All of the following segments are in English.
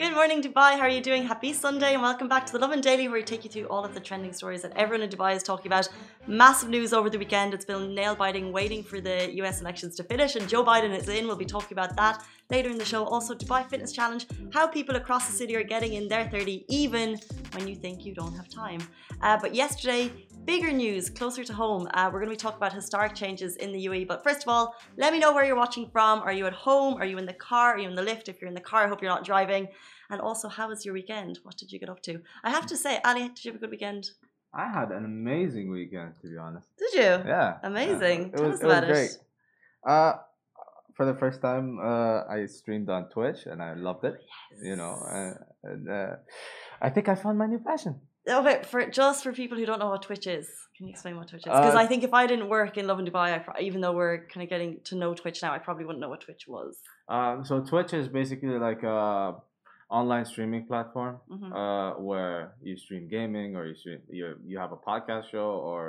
Good morning, Dubai. How are you doing? Happy Sunday, and welcome back to the Lovin Daily, where we take you through all of the trending stories that everyone in Dubai is talking about. Massive news over the weekend. It's been nail biting, waiting for the US elections to finish, and Joe Biden is in. We'll be talking about that later in the show. Also, Dubai Fitness Challenge how people across the city are getting in their 30 even when you think you don't have time. Uh, but yesterday, bigger news closer to home. Uh, we're going to be talking about historic changes in the UAE. But first of all, let me know where you're watching from. Are you at home? Are you in the car? Are you in the lift? If you're in the car, I hope you're not driving. And also, how was your weekend? What did you get up to? I have to say, Ali, did you have a good weekend? I had an amazing weekend, to be honest. Did you? Yeah. Amazing. Yeah. Tell was, us about it. Was great. Uh, for the first time, uh, I streamed on Twitch and I loved it. Yes. You know, uh, and uh, I think I found my new passion. Okay, for just for people who don't know what Twitch is, can you explain what Twitch is? Because Uh, I think if I didn't work in Lovin Dubai, I pro- even though we're kind of getting to know Twitch now, I probably wouldn't know what Twitch was. Um, so Twitch is basically like a online streaming platform Mhm. uh, where you stream gaming or you stream you you have a podcast show or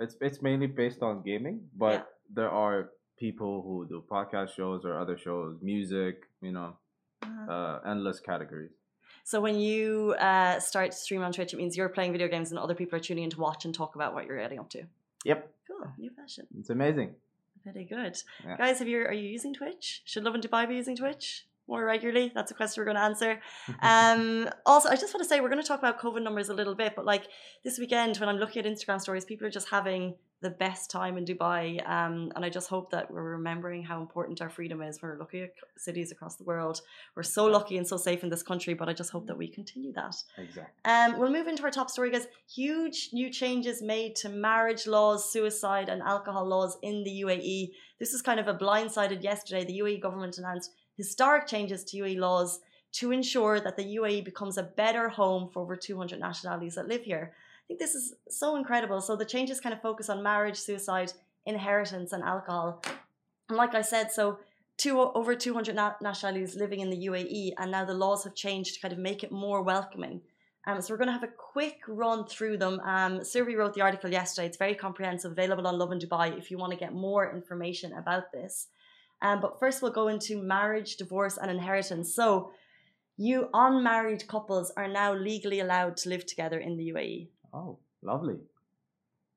it's it's mainly based on gaming, but Yeah. there are people who do podcast shows or other shows, music, you know, Uh-huh. uh, endless categories. So when you uh, start to stream on Twitch, it means you're playing video games and other people are tuning in to watch and talk about what you're getting up to. Yep, Cool, new fashion. it's amazing. Very good. Yeah. Guys, have you are you using Twitch? Should Lovin Dubai be using Twitch more regularly? That's a question we're going to answer. Um, also, I just want to say we're going to talk about COVID numbers a little bit, but like this weekend when I'm looking at Instagram stories, people are just having the best time in Dubai, um, and I just hope that we're remembering how important our freedom is. We're looking at cities across the world. We're so lucky and so safe in this country, but I just hope that we continue that. exactly. Um, we'll move into our top story, guys. Huge new changes made to marriage laws, suicide, and alcohol laws in the UAE. This is kind of a blindsided yesterday. The UAE government announced historic changes to UAE laws to ensure that the UAE becomes a better home for over 200 nationalities that live here. I think this is so incredible. So the changes kind of focus on marriage, suicide, inheritance, and alcohol. And like I said, so two over 200 na- nationalities living in the UAE, and now the laws have changed to kind of make it more welcoming. Um, so we're going to have a quick run through them. Um, Sylvie wrote the article yesterday. It's very comprehensive, available on Lovin Dubai if you want to get more information about this. Um, but first, we'll go into marriage, divorce, and inheritance. So, you unmarried couples are now legally allowed to live together in the UAE. Oh, lovely.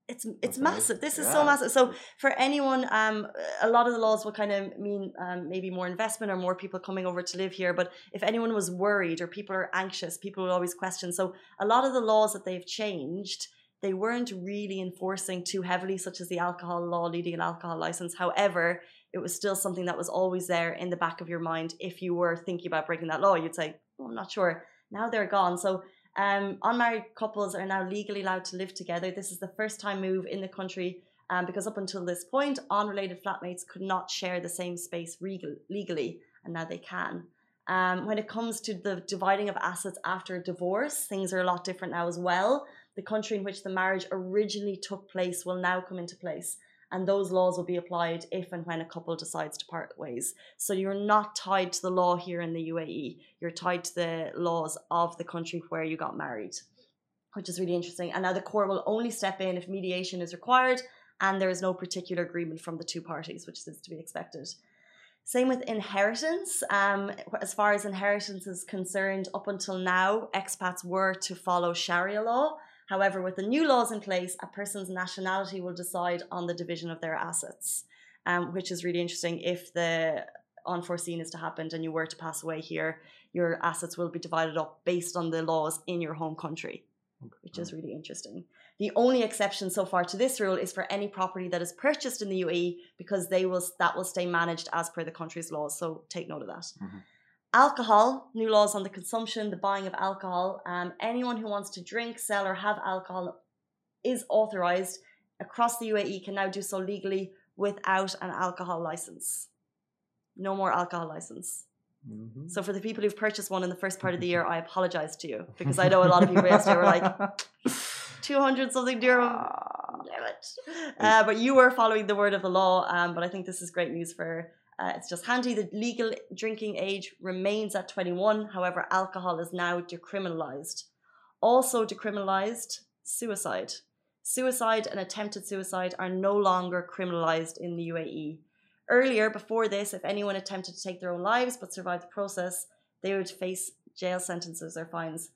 It's it's Okay. massive. This is so massive. So for anyone, um, a lot of the laws will kind of mean um, maybe more investment or more people coming over to live here. But if anyone was worried or people are anxious, people will always question. So a lot of the laws that they've changed, they weren't really enforcing too heavily, such as the alcohol law, leading an alcohol license. However, it was still something that was always there in the back of your mind. If you were thinking about breaking that law, you'd say, oh, "I'm not sure." Now they're gone. So um, unmarried couples are now legally allowed to live together. This is the first time move in the country um, because up until this point, unrelated flatmates could not share the same space regal, legally, and now they can. Um, when it comes to the dividing of assets after a divorce, things are a lot different now as well. The country in which the marriage originally took place will now come into place, and those laws will be applied if and when a couple decides to part ways. So you're not tied to the law here in the UAE. You're tied to the laws of the country where you got married, which is really interesting. And now the court will only step in if mediation is required and there is no particular agreement from the two parties, which is to be expected. Same with inheritance. Um, as far as inheritance is concerned, up until now, expats were to follow Sharia law. However, with the new laws in place, a person's nationality will decide on the division of their assets, um, which is really interesting. If the unforeseen is to happen and you were to pass away here, your assets will be divided up based on the laws in your home country, which is really interesting. The only exception so far to this rule is for any property that is purchased in the UAE because they will that will stay managed as per the country's laws. So take note of that. Mhm. Alcohol, new laws on the consumption, the buying of alcohol. Um, anyone who wants to drink, sell, or have alcohol is authorized across the UAE can now do so legally without an alcohol license. No more alcohol license. Mhm. So for the people who've purchased one in the first part of the year, I apologize to you because I know a lot of people yesterday were like, 200 something dirham. Ah. Damn it. Uh, but you were following the word of the law. Um, but I think this is great news for Uh, it's just handy. The legal drinking age remains at 21. However, alcohol is now decriminalized. Also decriminalized suicide. Suicide and attempted suicide are no longer criminalized in the UAE. Earlier, before this, if anyone attempted to take their own lives but survived the process, they would face jail sentences or fines.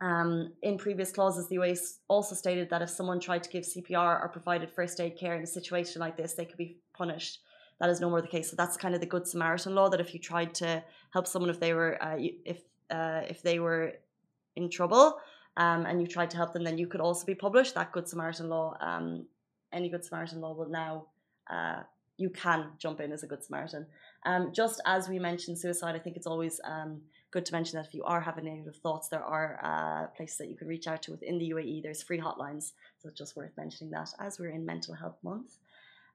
Um, in previous clauses, the UAE also stated that if someone tried to give CPR or provided first aid care in a situation like this, they could be punished. That is no more the case. So that's kind of the Good Samaritan law that if you tried to help someone if they were uh, if uh, if they were in trouble um, and you tried to help them, then you could also be published. That Good Samaritan law, um, any Good Samaritan law will now uh, you can jump in as a Good Samaritan. Um, just as we mentioned suicide, I think it's always um, good to mention that if you are having negative thoughts, there are uh, places that you can reach out to within the UAE. There's free hotlines, so it's just worth mentioning that as we're in Mental Health Month.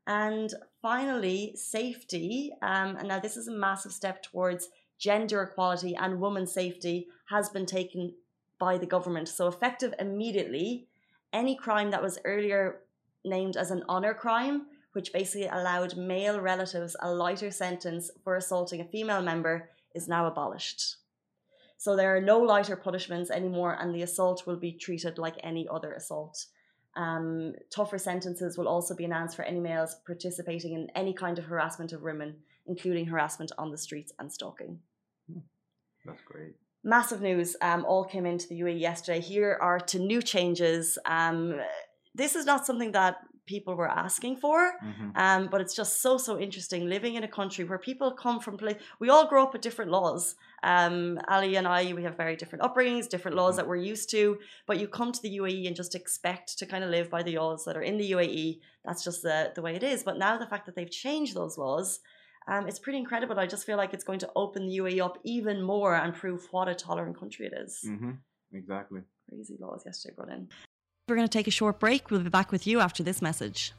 And finally, safety. Um, and now this is a massive step towards gender equality and women's safety has been taken by the government. So effective immediately, any crime that was earlier named as an honour crime, which basically allowed male relatives a lighter sentence for assaulting a female member, is now abolished. So there are no lighter punishments anymore, and the assault will be treated like any other assault. Um, tougher sentences will also be announced for any males participating in any kind of harassment of women, including harassment on the streets and stalking. Hmm. That's great. Massive news um, all came into the UAE yesterday. Here are two new changes. Um, this is not something that people were asking for. Mm-hmm. Um, but it's just so so interesting living in a country where people come from place. We all grow up with different laws. Um, Ali and I, we have very different upbringings, different laws Mhm. that we're used to. But you come to the UAE and just expect to kind of live by the laws that are in the UAE. That's just the the way it is. But now the fact that they've changed those laws. Um, it's pretty incredible. I just feel like it's going to open the UAE up even more and prove what a tolerant country it is. Mm-hmm. Exactly. Crazy laws yesterday brought in. We're going to take a short break. We'll be back with you after this message.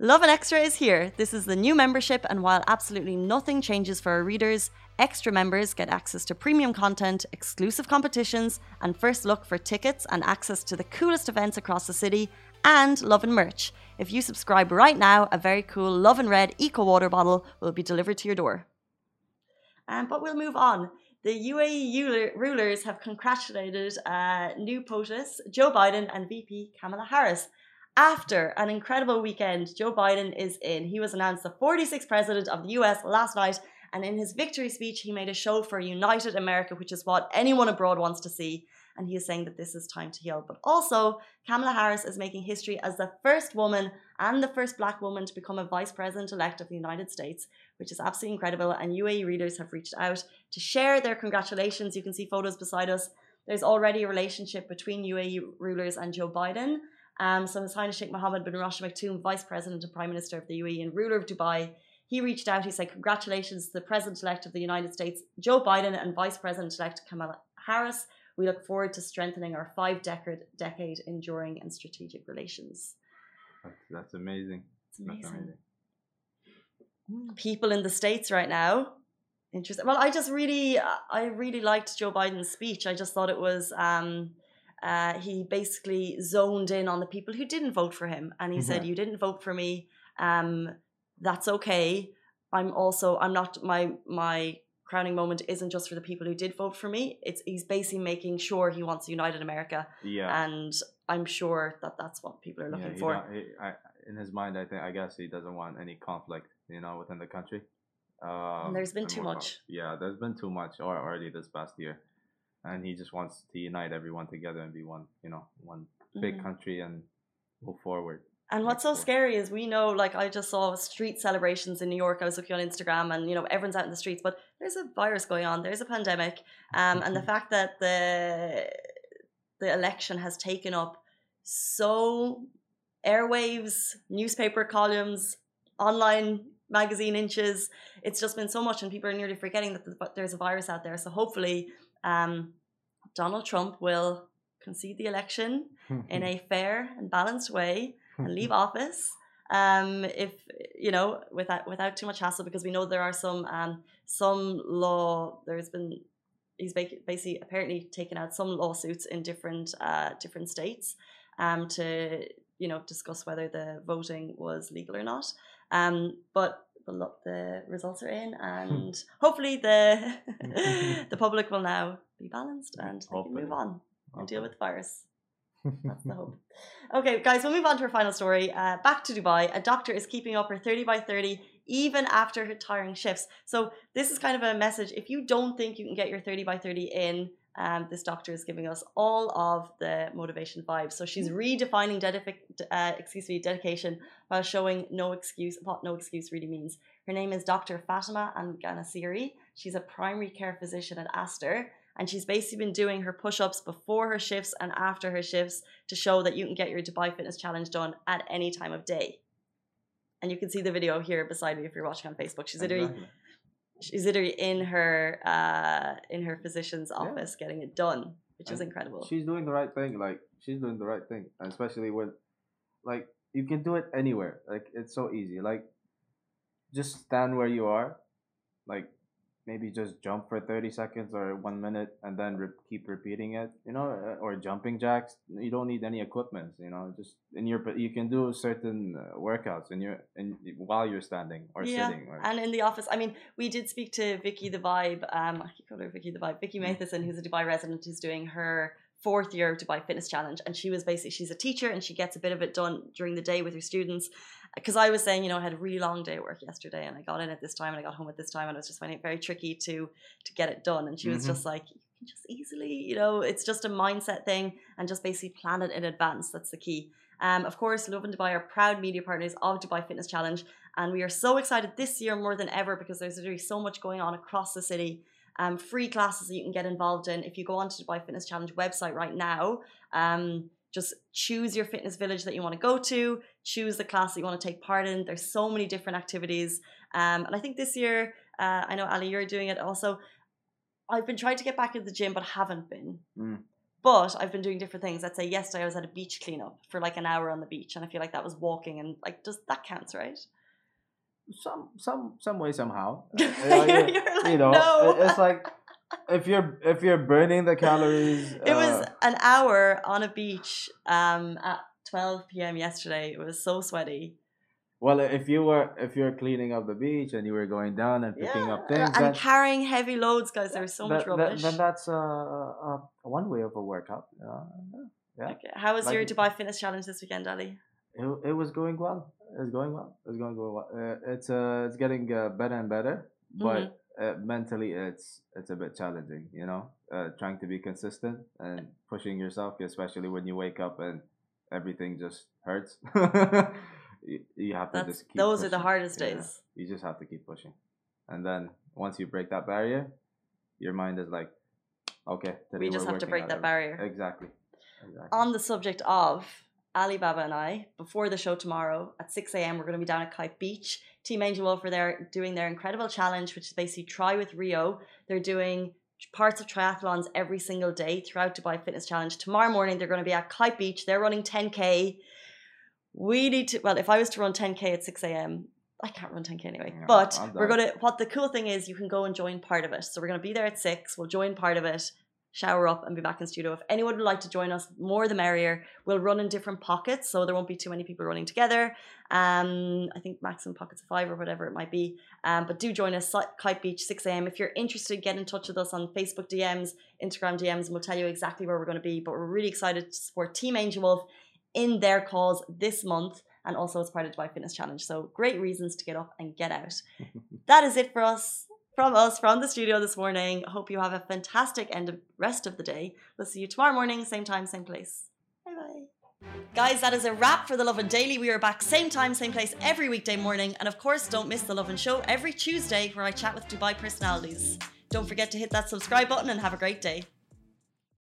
Lovin Extra is here. This is the new membership, and while absolutely nothing changes for our readers, extra members get access to premium content, exclusive competitions, and first look for tickets and access to the coolest events across the city, and Lovin merch. If you subscribe right now, a very cool Love and Red Eco Water bottle will be delivered to your door. Um, but we'll move on. The UAE rulers have congratulated uh, new POTUS, Joe Biden, and VP Kamala Harris. After an incredible weekend, Joe Biden is in. He was announced the 46th president of the US last night, and in his victory speech, he made a show for united America, which is what anyone abroad wants to see. And he is saying that this is time to heal. But also, Kamala Harris is making history as the first woman and the first black woman to become a vice president elect of the United States, which is absolutely incredible. And UAE readers have reached out to share their congratulations. You can see photos beside us. There's already a relationship between UAE rulers and Joe Biden. Um, so His Highness Sheikh Mohammed bin Rashid Maktoum, Vice President and Prime Minister of the UAE and ruler of Dubai, he reached out. He said, "Congratulations to the President-elect of the United States, Joe Biden, and Vice President-elect Kamala Harris. We look forward to strengthening our five-decade, decade enduring and strategic relations." That's, that's amazing. It's That's amazing. amazing. People in the states right now. Interesting. Well, I just really, I really liked Joe Biden's speech. I just thought it was. Um, uh, he basically zoned in on the people who didn't vote for him, and he said, "You didn't vote for me. Um, that's okay. I'm also, I'm not my my crowning moment isn't just for the people who did vote for me. It's he's basically making sure he wants a united America, Yeah. and I'm sure that that's what people are looking yeah, for. don't- he, I, in his mind, I think I guess he doesn't want any conflict, you know, within the country. Um, there's been too much. yeah, there's been too much or already this past year, and he just wants to unite everyone together and be one, you know, one big Mhm. country and move forward. And what's so scary is we know, like I just saw street celebrations in New York. I was looking on Instagram, and you know everyone's out in the streets, but there's a virus going on. There's a pandemic, um, and the fact that the the election has taken up so airwaves, newspaper columns, online magazine inches. It's just been so much, and people are nearly forgetting that the- there's a virus out there. So hopefully, um, Donald Trump will concede the election in a fair and balanced way and leave office um, if you know without without too much hassle because we know there are some um, some law there's been he's basically apparently taken out some lawsuits in different uh, different states um, to you know discuss whether the voting was legal or not um, but the the results are in, and hopefully the the public will now be balanced and they can move on and deal with the virus. That's the hope. Okay, guys, we'll move on to our final story. Uh, back to Dubai. A doctor is keeping up her 30 by 30 even after her tiring shifts. So, this is kind of a message. If you don't think you can get your 30 by 30 in, um, this doctor is giving us all of the motivation vibes. So, she's redefining dedifi- uh, excuse me, dedication while showing no excuse, what no excuse really means. Her name is Dr. Fatima Anganasiri. She's a primary care physician at Aster and she's basically been doing her push-ups before her shifts and after her shifts to show that you can get your Dubai Fitness Challenge done at any time of day. And you can see the video here beside me if you're watching on Facebook. She's literally she's literally in her uh in her physician's Yeah. office getting it done, which is incredible. She's doing the right thing. Like she's doing the right thing, and especially with, like, you can do it anywhere. Like it's so easy. Like, just stand where you are, like maybe just jump for thirty seconds or one minute, and then re- keep repeating it. You know, uh, or jumping jacks. You don't need any equipment. You know, just in your you can do certain uh, workouts in your in while you're standing or yeah, sitting. Or, and in the office, I mean, we did speak to Vicky the Vibe. Um, I calling her Vicky the Vibe. Vicky Matheson, who's a Dubai resident, who's doing her fourth year of Dubai Fitness Challenge, and she was basically she's a teacher and she gets a bit of it done during the day with her students. Because I was saying, you know, I had a really long day at work yesterday, and I got in at this time, and I got home at this time, and I was just finding it very tricky to to get it done. And she was Mhm. just like, you can just easily, you know, it's just a mindset thing, and just basically plan it in advance. That's the key. Um, of course, Lovin Dubai are proud media partners of Dubai Fitness Challenge, and we are so excited this year more than ever because there's literally so much going on across the city. Um, free classes that you can get involved in. If you go onto Dubai Fitness Challenge website right now, um, just choose your fitness village that you want to go to, choose the class that you want to take part in. There's so many different activities. Um, and I think this year, uh, I know Ali, you're doing it also. I've been trying to get back into the gym, but haven't been. Mm. But I've been doing different things. Let's say yesterday I was at a beach cleanup for like an hour on the beach, and I feel like that was walking, and like, does that counts, right? some some some way somehow. Like, you know, no. it's like if you're if you're burning the calories. It was uh, an hour on a beach um, at 12 p.m. yesterday. It was so sweaty. well, if you were if you're cleaning up the beach and you were going down and picking up things, and carrying heavy loads, guys. There was so much that- that- rubbish. then that's uh, uh, one way of a workout. Uh, yeah, Okay. How was Like your Dubai Fitness Challenge this weekend, Ali? it, it was going well. It's going well. It's going well. Uh, it's uh, it's getting uh, better and better, but Mm-hmm. uh, mentally it's it's a bit challenging. You know, uh, trying to be consistent and pushing yourself, especially when you wake up and everything just hurts. you, you have to That's just keep those are the hardest Yeah, days. You just have to keep pushing, and then once you break that barrier, your mind is like, okay, today We just have to break that everything." barrier. Exactly. Exactly. On the subject of Alibaba and I, before the show tomorrow at 6 a.m., we're going to be down at Kite Beach. Team Angel Wolf are there doing their incredible challenge, which is basically try with Rio. They're doing parts of triathlons every single day throughout Dubai Fitness Challenge. Tomorrow morning, they're going to be at Kite Beach. They're running 10K. We need to, well, if I was to run 10K at 6 a.m., I can't run 10K anyway. Yeah, but we're going to, what the cool thing is, you can go and join part of it. So we're going to be there at 6. We'll join part of it shower up and be back in studio. If anyone would like to join us, more the merrier. We'll run in different pockets, so there won't be too many people running together. Um, I think maximum pockets of five or whatever it might be. Um, but do join us, Si- Kite Beach, 6 a.m. If you're interested, get in touch with us on Facebook DMs, Instagram DMs, and we'll tell you exactly where we're going to be. But we're really excited to support Team Angel Wolf in their cause this month and also as part of Dubai Fitness Challenge. So great reasons to get up and get out. that is it for us from us from the studio this morning. Hope you have a fantastic end of rest of the day. We'll see you tomorrow morning, same time, same place. Bye bye. Guys, that is a wrap for the Lovin Daily. We are back same time, same place every weekday morning. And of course, don't miss the Lovin Show every Tuesday where I chat with Dubai personalities. Don't forget to hit that subscribe button and have a great day.